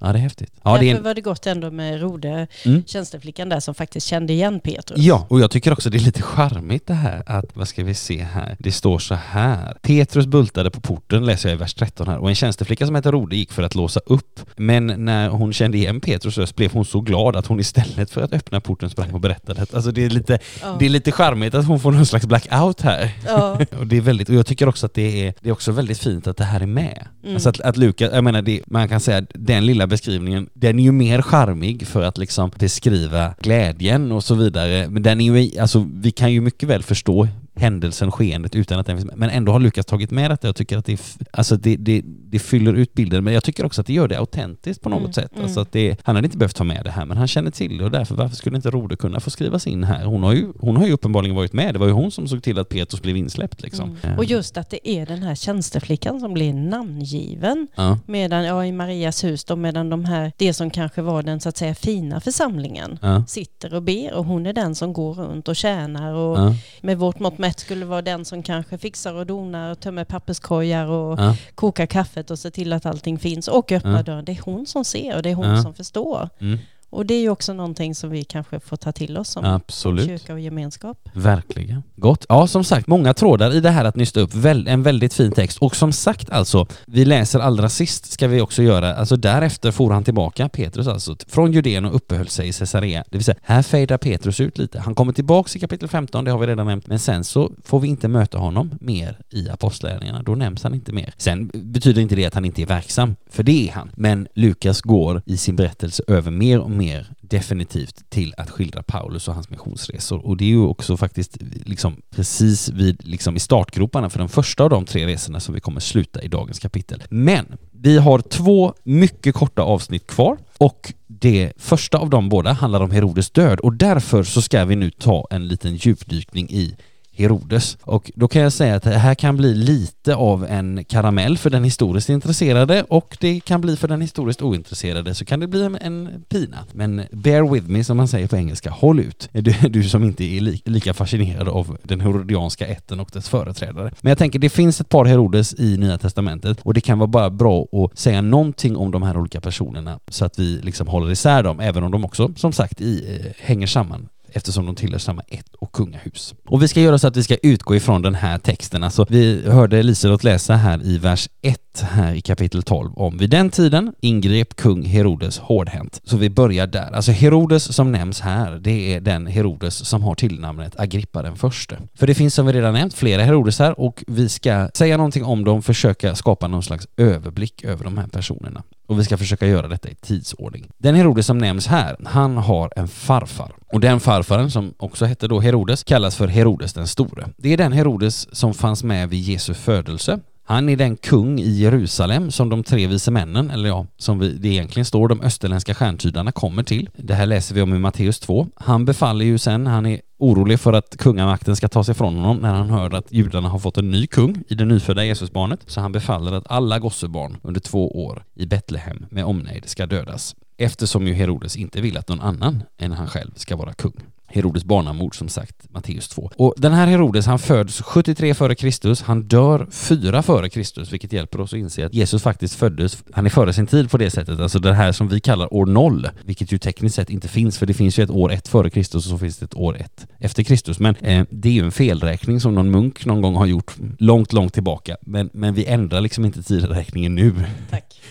Ja, det är häftigt. Ja, Därför det är en, var det gott ändå med Rode, Mm. tjänsteflickan där som faktiskt kände igen Petrus. Ja, och jag tycker också det är lite charmigt det här att, vad ska vi se här, det står så här. Petrus bultade på porten, läser jag i vers 13 här, och en tjänsteflicka som heter Rode gick för att låsa upp. Men när hon kände igen Petrus röst blev hon så glad att hon istället för att öppna porten sprang och berättade. Alltså det är lite, Ja. det är lite charmigt att hon får någon slags blackout här. Ja. (laughs) Och det är väldigt, och jag tycker också att det är, det är också väldigt fint att det här är med. Mm. Alltså att, att Lukas, jag menar det, man kan säga att den lilla beskrivningen, den är ju mer charmig för att liksom beskriva glädjen och så vidare. Men den är ju, alltså vi kan ju mycket väl förstå händelsen, skeendet utan att den finns med. Men ändå har Lukas tagit med detta. Jag tycker att det, alltså det, det, det fyller ut bilden. Men jag tycker också att det gör det autentiskt på något Mm, sätt. mm. Alltså att det, han hade inte behövt ta med det här, men han känner till det och därför varför skulle inte Rode kunna få skrivas in här? Hon har ju, hon har ju uppenbarligen varit med. Det var ju hon som såg till att Petrus blev insläppt liksom. Mm. Och just att det är den här tjänsteflickan som blir namngiven. Ja. Medan, ja, i Marias hus då, medan de här, det som kanske var den så att säga fina församlingen Ja. sitter och ber och hon är den som går runt och tjänar och Ja. med vårt mått mätt skulle vara den som kanske fixar och donar och tömmer papperskorgar och Ja. kokar kaffet och ser till att allting finns och öppnar Ja. dörren. Det är hon som ser och det är hon Ja. som förstår. Mm. Och det är ju också någonting som vi kanske får ta till oss som Absolut. kyrka och gemenskap. Verkligen. Gott. Ja, som sagt, många trådar i det här att nysta upp. En väldigt fin text. Och som sagt alltså, vi läser allra sist ska vi också göra, alltså därefter for han tillbaka, Petrus alltså, från Judeen och uppehöll sig i Caesarea. Det vill säga, här fejdar Petrus ut lite. Han kommer tillbaks i kapitel 15, det har vi redan nämnt, men sen så får vi inte möta honom mer i apostlärningarna. Då nämns han inte mer. Sen betyder inte det att han inte är verksam, för det är han. Men Lukas går i sin berättelse över mer och mer mer definitivt till att skildra Paulus och hans missionsresor. Och det är ju också faktiskt liksom precis vid, liksom i startgroparna för den första av de tre resorna som vi kommer sluta i dagens kapitel. Men vi har två mycket korta avsnitt kvar och det första av de båda handlar om Herodes död och därför så ska vi nu ta en liten djupdykning i Herodes. Och då kan jag säga att det här kan bli lite av en karamell för den historiskt intresserade och det kan bli för den historiskt ointresserade så kan det bli en, pina. Men bear with me som man säger på engelska, håll ut. (laughs) Du, du som inte är li, lika fascinerad av den herodianska ätten och dess företrädare. Men jag tänker det finns ett par Herodes i Nya Testamentet och det kan vara bara bra att säga någonting om de här olika personerna så att vi liksom håller isär dem, även om de också som sagt i, eh, hänger samman eftersom de tillhör samma ett och kungahus. Och vi ska göra så att vi ska utgå ifrån den här texten. Alltså, vi hörde Liselott läsa här i vers 1 här i kapitel 12 om vid den tiden ingrep kung Herodes hårdhänt. Så vi börjar där. Alltså Herodes som nämns här, det är den Herodes som har tillnamnet Agrippa den förste. För det finns som vi redan nämnt flera Herodesar och vi ska säga någonting om dem, försöka skapa någon slags överblick över de här personerna. Och vi ska försöka göra detta i tidsordning. Den Herodes som nämns här, han har en farfar. Och den farfaren, som också hette då Herodes, kallas för Herodes den store. Det är den Herodes som fanns med vid Jesu födelse. Han är den kung i Jerusalem som de tre vise männen, eller ja, som vi, det egentligen står, de österländska stjärntydarna kommer till. Det här läser vi om i Matteus 2. Han befaller ju sen, han är orolig för att kungamakten ska tas ifrån honom när han hör att judarna har fått en ny kung i det nyfödda Jesusbarnet. Så han befaller att alla gossebarn under två år i Betlehem med omnejd ska dödas. Eftersom ju Herodes inte vill att någon annan än han själv ska vara kung. Herodes barnamord som sagt, Matteus 2. Och den här Herodes han föds 73 före Kristus, han dör 4 före Kristus, vilket hjälper oss att inse att Jesus faktiskt föddes, han är före sin tid på det sättet, alltså det här som vi kallar år 0, vilket ju tekniskt sett inte finns, för det finns ju ett år 1 före Kristus och så finns det ett år 1 efter Kristus. Men eh, det är ju en felräkning som någon munk någon gång har gjort långt, långt tillbaka. Men, men vi ändrar liksom inte tideräkningen nu. (laughs)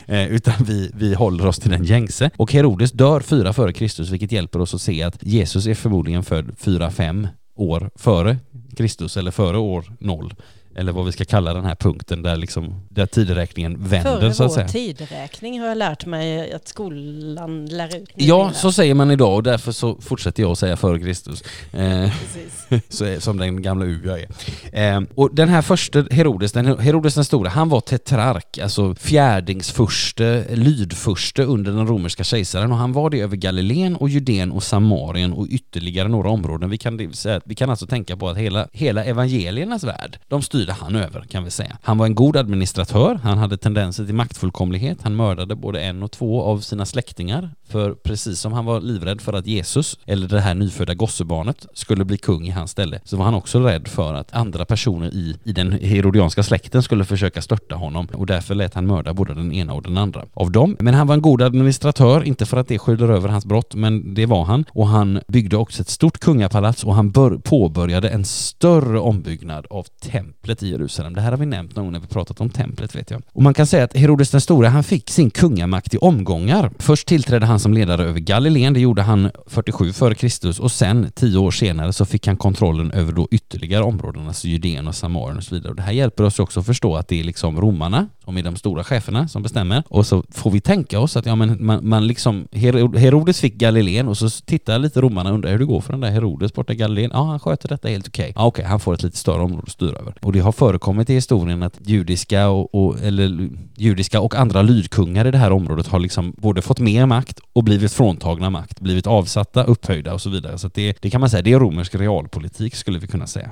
Eh, utan vi, vi håller oss till den gängse. Och Herodes dör 4 före Kristus, vilket hjälper oss att se att Jesus är förmodligen förmodligen född 4-5 år före Kristus, eller före år 0 eller vad vi ska kalla den här punkten där, liksom, där tideräkningen vänder Före så att säga. tideräkning har jag lärt mig att skolan lär ut. Ja, så säger man idag och därför så fortsätter jag att säga före Kristus. Eh, (laughs) så som den gamla U jag är. Eh, och den här första Herodes, den, Herodes den stora, han var tetrark, alltså fjärdingsfurste, lydfurste under den romerska kejsaren och han var det över Galileen och Judeen och Samarien och ytterligare några områden. Vi kan, vi kan alltså tänka på att hela, hela evangeliernas värld, de styrde han över kan vi säga. Han var en god administratör, han hade tendenser till maktfullkomlighet, han mördade både en och två av sina släktingar, för precis som han var livrädd för att Jesus, eller det här nyfödda gossebarnet, skulle bli kung i hans ställe, så var han också rädd för att andra personer i, i den herodianska släkten skulle försöka störta honom och därför lät han mörda både den ena och den andra av dem. Men han var en god administratör, inte för att det skyller över hans brott, men det var han. Och han byggde också ett stort kungapalats och han bör, påbörjade en större ombyggnad av templet i Jerusalem. Det här har vi nämnt någon gång när vi pratat om templet vet jag. Och man kan säga att Herodes den store, han fick sin kungamakt i omgångar. Först tillträdde han som ledare över Galileen, det gjorde han 47 f.Kr. Och sen tio år senare så fick han kontrollen över då ytterligare områden, alltså Judeen och Samarien och så vidare. Och det här hjälper oss också att förstå att det är liksom romarna, som är de stora cheferna, som bestämmer. Och så får vi tänka oss att ja, men man, man liksom, Herodes fick Galileen och så tittar lite romarna och undrar hur det går för den där Herodes borta i Galileen. Ja, han sköter detta helt okej. Ja, okej, han får ett lite större område att styra över. Och det det har förekommit i historien att judiska och, och, eller, judiska och andra lydkungar i det här området har liksom både fått mer makt och blivit fråntagna makt, blivit avsatta, upphöjda och så vidare. Så att det, det kan man säga, det är romersk realpolitik skulle vi kunna säga.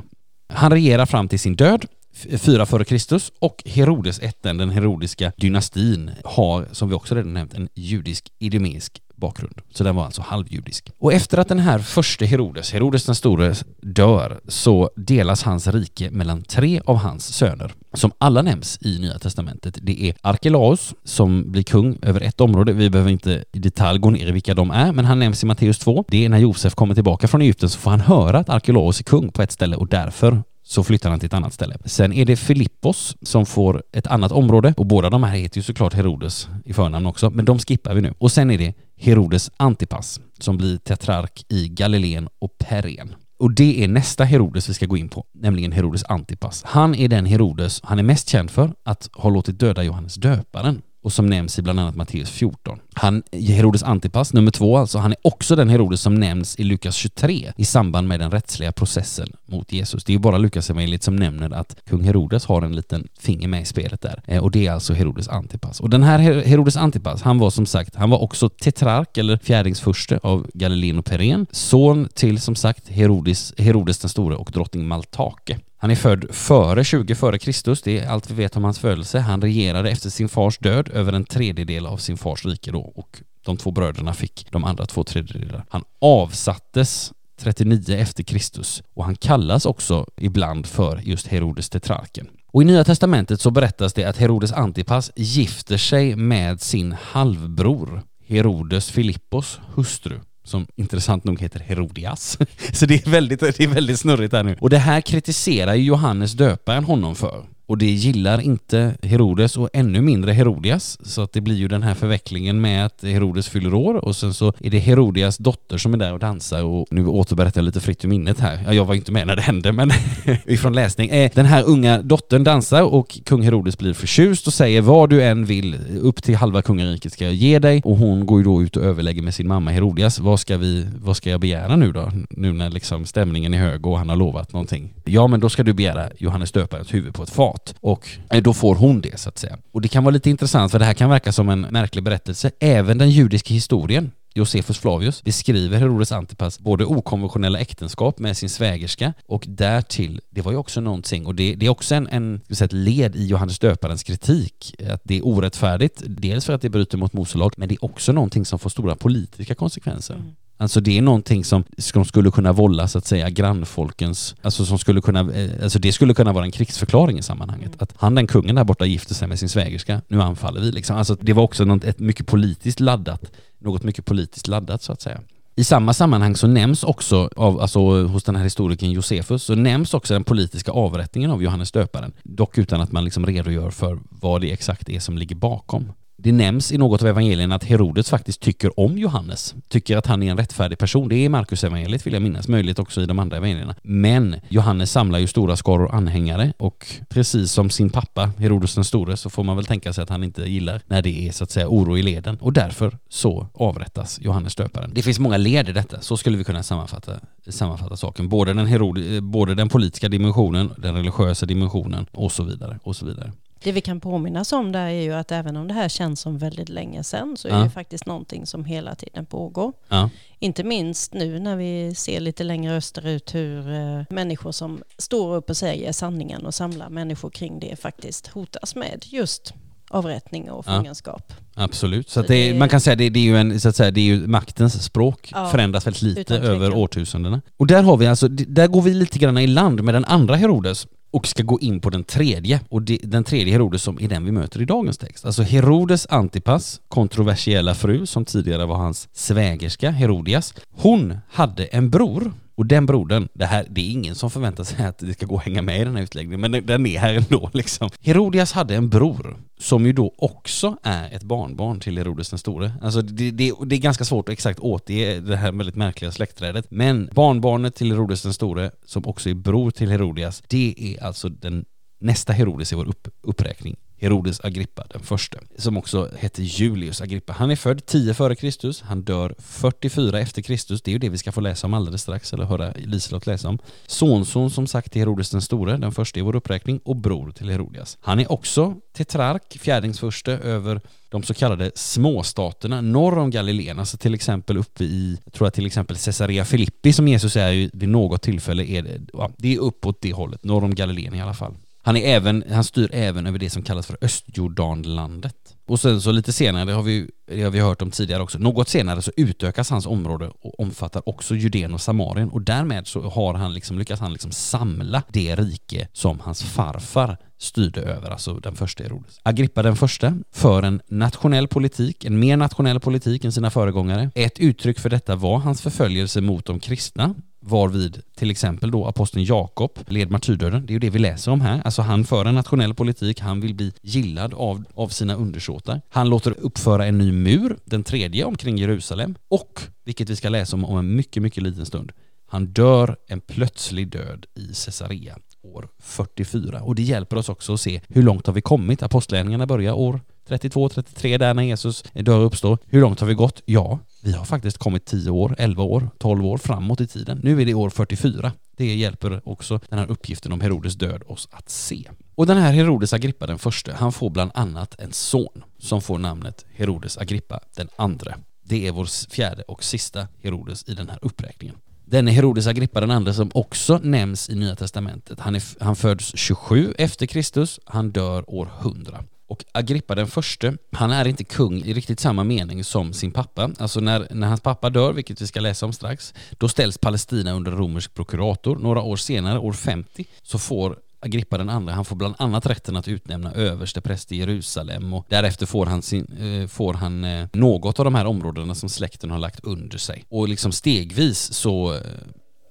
Han regerar fram till sin död, fyra 4 före Kristus, och Herodes ätten, den herodiska dynastin, har, som vi också redan nämnt, en judisk-idemisk bakgrund. Så den var alltså halvjudisk. Och efter att den här första Herodes, Herodes den store, dör så delas hans rike mellan tre av hans söner som alla nämns i Nya Testamentet. Det är Arkelaus som blir kung över ett område. Vi behöver inte i detalj gå ner i vilka de är, men han nämns i Matteus 2. Det är när Josef kommer tillbaka från Egypten så får han höra att Arkelaus är kung på ett ställe och därför så flyttar han till ett annat ställe. Sen är det Filippos som får ett annat område och båda de här heter ju såklart Herodes i förnamn också, men de skippar vi nu. Och sen är det Herodes Antipas som blir tetrark i Galileen och Peren. Och det är nästa Herodes vi ska gå in på, nämligen Herodes Antipas. Han är den Herodes han är mest känd för att ha låtit döda Johannes döparen och som nämns i bland annat Matteus 14. Han, Herodes Antipas, nummer två alltså, han är också den Herodes som nämns i Lukas 23 i samband med den rättsliga processen mot Jesus. Det är ju bara Lukas evangeliet som nämner att kung Herodes har en liten finger med i spelet där. Eh, och det är alltså Herodes Antipas. Och den här Herodes Antipas, han var som sagt, han var också tetrark eller fjärdingsfurste av Galileen och Peren, son till som sagt Herodes, Herodes den store och drottning Maltake. Han är född före 20 före Kristus, det är allt vi vet om hans födelse. Han regerade efter sin fars död över en tredjedel av sin fars rike då och de två bröderna fick de andra två tredjedelar. Han avsattes 39 efter Kristus och han kallas också ibland för just Herodes tetrarken. Och i Nya Testamentet så berättas det att Herodes Antipas gifter sig med sin halvbror Herodes Filippos hustru som intressant nog heter Herodias. (laughs) Så det är väldigt, det är väldigt snurrigt här nu. Och det här kritiserar Johannes döparen honom för. Och det gillar inte Herodes och ännu mindre Herodias. Så att det blir ju den här förvecklingen med att Herodes fyller år och sen så är det Herodias dotter som är där och dansar och nu återberättar jag lite fritt ur minnet här. Ja, jag var inte med när det hände men (laughs) ifrån läsning. Eh, den här unga dottern dansar och kung Herodes blir förtjust och säger vad du än vill, upp till halva kungariket ska jag ge dig och hon går ju då ut och överlägger med sin mamma Herodias. Vad ska vi, vad ska jag begära nu då? Nu när liksom stämningen är hög och han har lovat någonting. Ja, men då ska du begära Johannes döparens huvud på ett fat mat och eh, då får hon det så att säga. Och det kan vara lite intressant för det här kan verka som en märklig berättelse. Även den judiska historien Josefus Flavius beskriver Herodes Antipas både okonventionella äktenskap med sin svägerska och därtill, det var ju också någonting, och det, det är också en, en säga, ett led i Johannes döparens kritik, att det är orättfärdigt, dels för att det bryter mot Mose lag, men det är också någonting som får stora politiska konsekvenser. Mm. Alltså det är någonting som, som skulle kunna vålla så att säga grannfolkens, alltså som skulle kunna, eh, alltså det skulle kunna vara en krigsförklaring i sammanhanget. Mm. Att han den kungen där borta gifter sig med sin svägerska, nu anfaller vi liksom. Alltså det var också något, ett mycket politiskt laddat, något mycket politiskt laddat så att säga. I samma sammanhang så nämns också, av, alltså hos den här historikern Josefus, så nämns också den politiska avrättningen av Johannes döparen. Dock utan att man liksom redogör för vad det exakt är som ligger bakom. Det nämns i något av evangelierna att Herodes faktiskt tycker om Johannes, tycker att han är en rättfärdig person. Det är i Markus evangeliet vill jag minnas, möjligt också i de andra evangelierna. Men Johannes samlar ju stora skaror anhängare och precis som sin pappa Herodes den store så får man väl tänka sig att han inte gillar när det är så att säga oro i leden och därför så avrättas Johannes döparen. Det finns många led i detta, så skulle vi kunna sammanfatta, sammanfatta saken. Både den, Herod, eh, både den politiska dimensionen, den religiösa dimensionen och så vidare och så vidare. Det vi kan påminnas om där är ju att även om det här känns som väldigt länge sedan så är ja. det faktiskt någonting som hela tiden pågår. Ja. Inte minst nu när vi ser lite längre österut hur eh, människor som står upp och säger sanningen och samlar människor kring det faktiskt hotas med just avrättning och fångenskap. Ja, absolut, så, så det, man kan säga att det, det, är ju en, så att säga, det är ju maktens språk ja, förändras väldigt lite över årtusendena. Och där har vi alltså, där går vi lite grann i land med den andra Herodes och ska gå in på den tredje, och det, den tredje Herodes som är den vi möter i dagens text. Alltså Herodes Antipas kontroversiella fru, som tidigare var hans svägerska Herodias, hon hade en bror och den brodern, det här, det är ingen som förväntar sig att det ska gå och hänga med i den här utläggningen, men den är här ändå liksom. Herodias hade en bror som ju då också är ett barnbarn till Herodes den store. Alltså det, det, det är ganska svårt att exakt återge det här väldigt märkliga släktträdet, men barnbarnet till Herodes den store, som också är bror till Herodias, det är alltså den nästa Herodes i vår upp, uppräkning. Herodes Agrippa den första, som också hette Julius Agrippa. Han är född 10 före Kristus, han dör 44 efter Kristus, det är ju det vi ska få läsa om alldeles strax, eller höra Liselott läsa om. Sonson som sagt till Herodes den store, den första i vår uppräkning, och bror till Herodias. Han är också tetrark, fjärdingsförste över de så kallade småstaterna norr om Galileen, alltså till exempel uppe i, jag tror jag till exempel Caesarea Filippi som Jesus är vid något tillfälle är det, ja, det är uppåt det hållet, norr om Galileen i alla fall. Han, är även, han styr även över det som kallas för Östjordanlandet. Och sen så lite senare, det har, vi, det har vi hört om tidigare också, något senare så utökas hans område och omfattar också Judeen och Samarien och därmed så har han liksom, lyckas han liksom samla det rike som hans farfar styrde över, alltså den första Herodes. Agrippa den första för en nationell politik, en mer nationell politik än sina föregångare. Ett uttryck för detta var hans förföljelse mot de kristna varvid till exempel då aposteln Jakob led martyrdöden. Det är ju det vi läser om här. Alltså han för en nationell politik, han vill bli gillad av, av sina undersåtar. Han låter uppföra en ny mur, den tredje omkring Jerusalem och, vilket vi ska läsa om om en mycket, mycket liten stund, han dör en plötslig död i Caesarea år 44. Och det hjälper oss också att se hur långt har vi kommit? Apostlagärningarna börjar år 32, 33 där när Jesus dör och uppstår. Hur långt har vi gått? Ja, vi har faktiskt kommit 10 år, 11 år, 12 år framåt i tiden. Nu är det år 44. Det hjälper också den här uppgiften om Herodes död oss att se. Och den här Herodes Agrippa den första, han får bland annat en son som får namnet Herodes Agrippa den andre. Det är vår fjärde och sista Herodes i den här uppräkningen. Denne Herodes Agrippa den andre som också nämns i Nya Testamentet. Han, är, han föds 27 efter Kristus, han dör år 100. Och Agrippa den förste, han är inte kung i riktigt samma mening som sin pappa. Alltså när, när hans pappa dör, vilket vi ska läsa om strax, då ställs Palestina under romersk prokurator. Några år senare, år 50, så får Agrippa den andra, han får bland annat rätten att utnämna överste präst i Jerusalem och därefter får han, sin, eh, får han eh, något av de här områdena som släkten har lagt under sig. Och liksom stegvis så eh,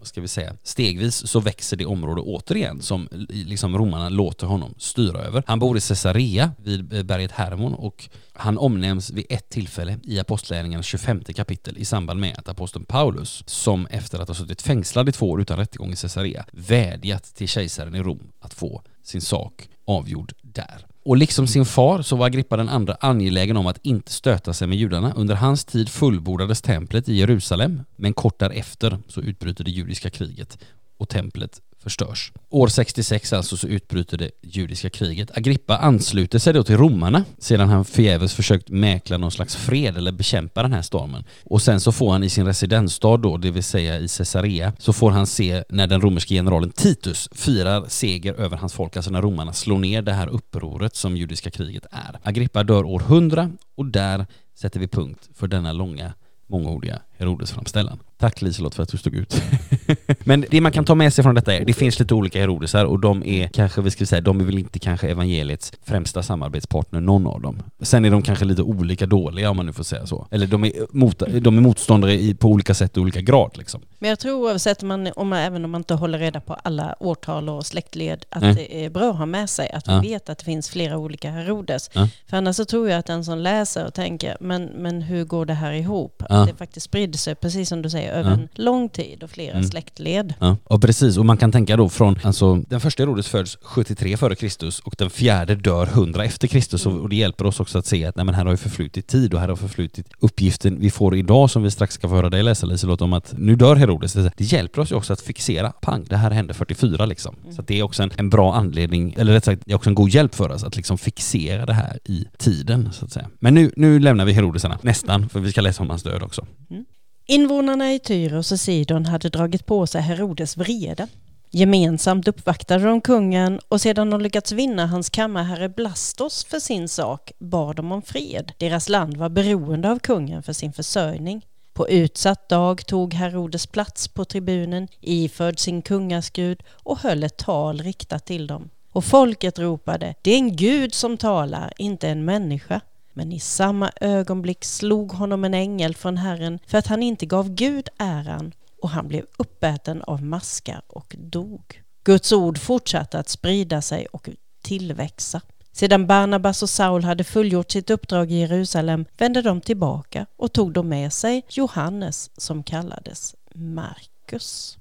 ska vi säga, stegvis så växer det område återigen som liksom romarna låter honom styra över. Han bor i Caesarea vid eh, berget Hermon och han omnämns vid ett tillfälle i Apostlagärningarnas 25 kapitel i samband med att aposteln Paulus, som efter att ha suttit fängslad i två år utan rättegång i Caesarea, vädjat till kejsaren i Rom att få sin sak avgjord där. Och liksom sin far så var Agrippa den andra angelägen om att inte stöta sig med judarna. Under hans tid fullbordades templet i Jerusalem, men kort därefter så utbryter det judiska kriget och templet förstörs. År 66 alltså så utbryter det judiska kriget. Agrippa ansluter sig då till romarna sedan han förgäves försökt mäkla någon slags fred eller bekämpa den här stormen. Och sen så får han i sin residensstad då, det vill säga i Caesarea, så får han se när den romerske generalen Titus firar seger över hans folk, alltså när romarna slår ner det här upproret som judiska kriget är. Agrippa dör år 100 och där sätter vi punkt för denna långa mångordiga Herodes-framställan. Tack Liselott för att du stod ut. (laughs) Men det man kan ta med sig från detta är, det finns lite olika Herodesar och de är kanske, vi ska säga, de är väl inte kanske evangeliets främsta samarbetspartner, någon av dem. Sen är de kanske lite olika dåliga om man nu får säga så. Eller de är, mot, de är motståndare i, på olika sätt och olika grad liksom. Men jag tror oavsett man, om man, även om man inte håller reda på alla årtal och släktled, att mm. det är bra att ha med sig att vi ja. vet att det finns flera olika Herodes. Ja. För annars så tror jag att den som läser och tänker, men, men hur går det här ihop? Ja. Att det faktiskt spridde sig, precis som du säger, över en lång tid och flera mm. släktled. Ja. Och precis, och man kan tänka då från, alltså den första Herodes föds 73 före Kristus och den fjärde dör 100 efter Kristus mm. och det hjälper oss också att se att nej, men här har ju förflutit tid och här har förflutit uppgiften vi får idag som vi strax ska få höra dig läsa Liselott om att nu dör Herodes. Det hjälper oss ju också att fixera, pang, det här hände 44 liksom. Mm. Så det är också en, en bra anledning, eller rätt sagt, det är också en god hjälp för oss att liksom fixera det här i tiden så att säga. Men nu, nu lämnar vi Herodesarna, nästan, för vi ska läsa om hans död också. Mm. Invånarna i Tyros och Sidon hade dragit på sig Herodes vrede. Gemensamt uppvaktade de kungen och sedan de lyckats vinna hans kammarherre Blastos för sin sak bad de om fred. Deras land var beroende av kungen för sin försörjning. På utsatt dag tog Herodes plats på tribunen iförd sin kungaskrud och höll ett tal riktat till dem. Och folket ropade, det är en gud som talar, inte en människa. Men i samma ögonblick slog honom en ängel från Herren för att han inte gav Gud äran och han blev uppäten av maskar och dog. Guds ord fortsatte att sprida sig och tillväxa. Sedan Barnabas och Saul hade fullgjort sitt uppdrag i Jerusalem vände de tillbaka och tog då med sig Johannes som kallades Markus.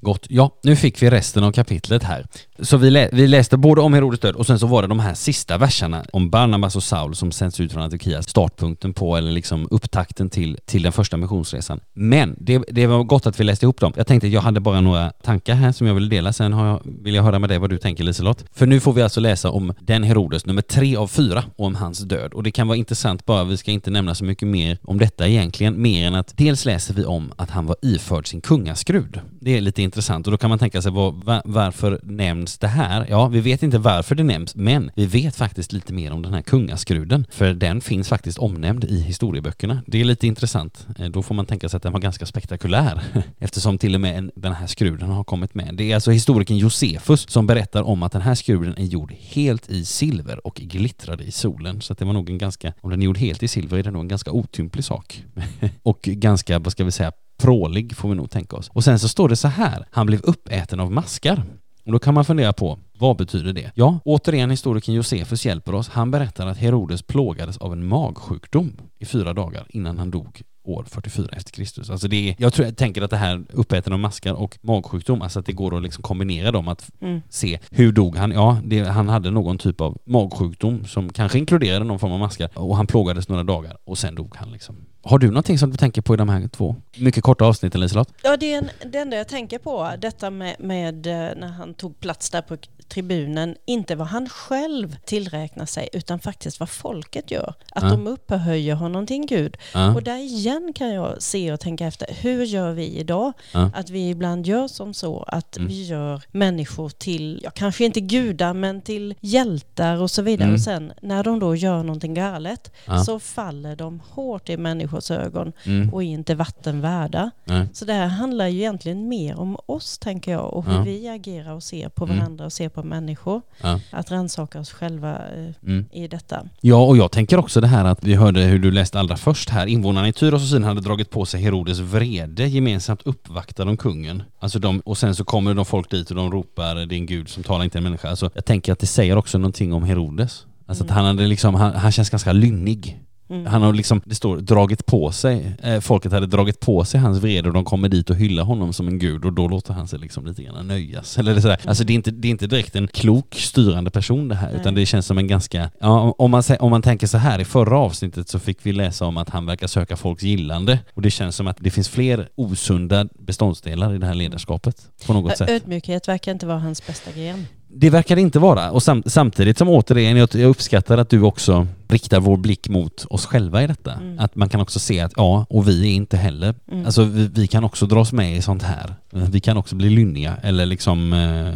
Gott. Ja, nu fick vi resten av kapitlet här. Så vi, lä vi läste både om Herodes död och sen så var det de här sista verserna om Barnabas och Saul som sänds ut från Antiochia, startpunkten på eller liksom upptakten till, till den första missionsresan. Men det, det var gott att vi läste ihop dem. Jag tänkte att jag hade bara några tankar här som jag ville dela, sen har jag, vill jag höra med dig vad du tänker Liselott. För nu får vi alltså läsa om den Herodes, nummer tre av fyra, och om hans död. Och det kan vara intressant bara, vi ska inte nämna så mycket mer om detta egentligen, mer än att dels läser vi om att han var iförd sin kungaskrud. Det är lite intressant och då kan man tänka sig var, var, varför nämns nämns det här? Ja, vi vet inte varför det nämns, men vi vet faktiskt lite mer om den här kungaskruden, för den finns faktiskt omnämnd i historieböckerna. Det är lite intressant. Eh, då får man tänka sig att den var ganska spektakulär, (laughs) eftersom till och med den här skruden har kommit med. Det är alltså historikern Josefus som berättar om att den här skruden är gjord helt i silver och glittrade i solen, så att det var nog en ganska, om den är gjord helt i silver är det nog en ganska otymplig sak. (laughs) och ganska, vad ska vi säga, prålig får vi nog tänka oss. Och sen så står det så här, han blev uppäten av maskar. Och då kan man fundera på, vad betyder det? Ja, återigen historikern Josefus hjälper oss. Han berättar att Herodes plågades av en magsjukdom i fyra dagar innan han dog år 44 efter Kristus. Alltså det är, jag, tror, jag tänker att det här uppäten av maskar och magsjukdom, alltså att det går att liksom kombinera dem, att Mm. se hur dog han? Ja, det, han hade någon typ av magsjukdom som kanske inkluderade någon form av maskar och han plågades några dagar och sen dog han liksom. Har du någonting som du tänker på i de här två mycket korta avsnitten Liselott? Ja, det är en, det enda jag tänker på, detta med, med eh, när han tog plats där på tribunen, inte vad han själv tillräknar sig, utan faktiskt vad folket gör. Att Ja. de upphöjer honom till en gud. Ja. Och där igen kan jag se och tänka efter, hur gör vi idag? Ja. Att vi ibland gör som så att Mm. vi gör människor till, ja kanske inte gudar, men till hjältar och så vidare. Mm. Och sen när de då gör någonting galet så faller de hårt i människors ögon Mm. och är inte vatten värda. Nej. Så det här handlar ju egentligen mer om oss, tänker jag, och hur Ja. vi agerar och ser på Mm. varandra och ser på människor. Ja. Att rannsaka oss själva eh, Mm. i detta. Ja, och jag tänker också det här att vi hörde hur du läste allra först här. Invånarna i Tyros och Sidon hade dragit på sig Herodes vrede, gemensamt uppvaktar de kungen. Alltså de, och sen så kommer de folk dit och de ropar det är en gud som talar inte en människa. Alltså jag tänker att det säger också någonting om Herodes. Alltså att Mm. han hade liksom, han, han känns ganska lynnig. Mm. Han har liksom, det står dragit på sig, eh, folket hade dragit på sig hans vrede och de kommer dit och hyllar honom som en gud och då låter han sig liksom lite grann nöjas. Eller sådär. Alltså det är, inte, det är inte direkt en klok styrande person det här utan Nej. det känns som en ganska, ja om man, om man tänker så här i förra avsnittet så fick vi läsa om att han verkar söka folks gillande och det känns som att det finns fler osunda beståndsdelar i det här ledarskapet på något sätt. Ödmjukhet verkar inte vara hans bästa gren. Det verkar det inte vara och sam samtidigt som återigen, jag, jag uppskattar att du också riktar vår blick mot oss själva i detta. Mm. Att man kan också se att ja, och vi är inte heller, Mm. alltså vi, vi kan också dras med i sånt här. Vi kan också bli lynniga eller liksom eh,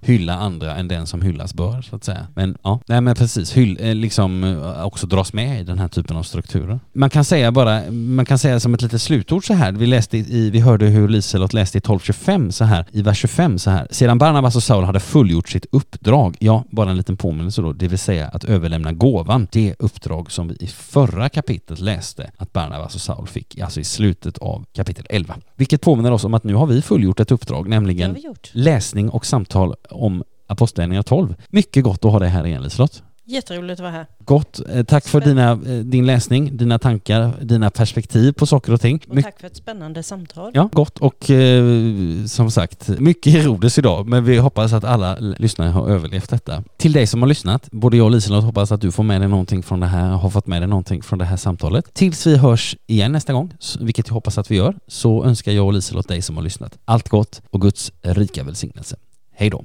hylla andra än den som hyllas bör så att säga. Men ja, nej men precis, hyll, eh, liksom eh, också dras med i den här typen av strukturer. Man kan säga bara, man kan säga som ett litet slutord så här, vi läste i, vi hörde hur Liselott läste i 12.25 så här, i vers 25 så här. Sedan Barnabas och Saul hade fullgjort sitt uppdrag, ja, bara en liten påminnelse då, det vill säga att överlämna gåvan, det uppdrag som vi i förra kapitlet läste att Barnabas och Saul fick, alltså i slutet av kapitel 11. Vilket påminner oss om att nu har vi fullgjort ett uppdrag, nämligen läsning och samtal om Apostlagärningarna 12. Mycket gott att ha dig här igen Liselott. Jätteroligt att vara här. Gott. Eh, Tack för dina, eh, din läsning, dina tankar, dina perspektiv på saker och ting. Och tack för ett spännande samtal. Ja, gott och eh, som sagt, mycket Herodes idag, men vi hoppas att alla lyssnare har överlevt detta. Till dig som har lyssnat, både jag och Liselott hoppas att du får med dig någonting från det här, har fått med dig någonting från det här samtalet. Tills vi hörs igen nästa gång, vilket jag hoppas att vi gör, så önskar jag och Liselott dig som har lyssnat allt gott och Guds rika välsignelse. Hej då!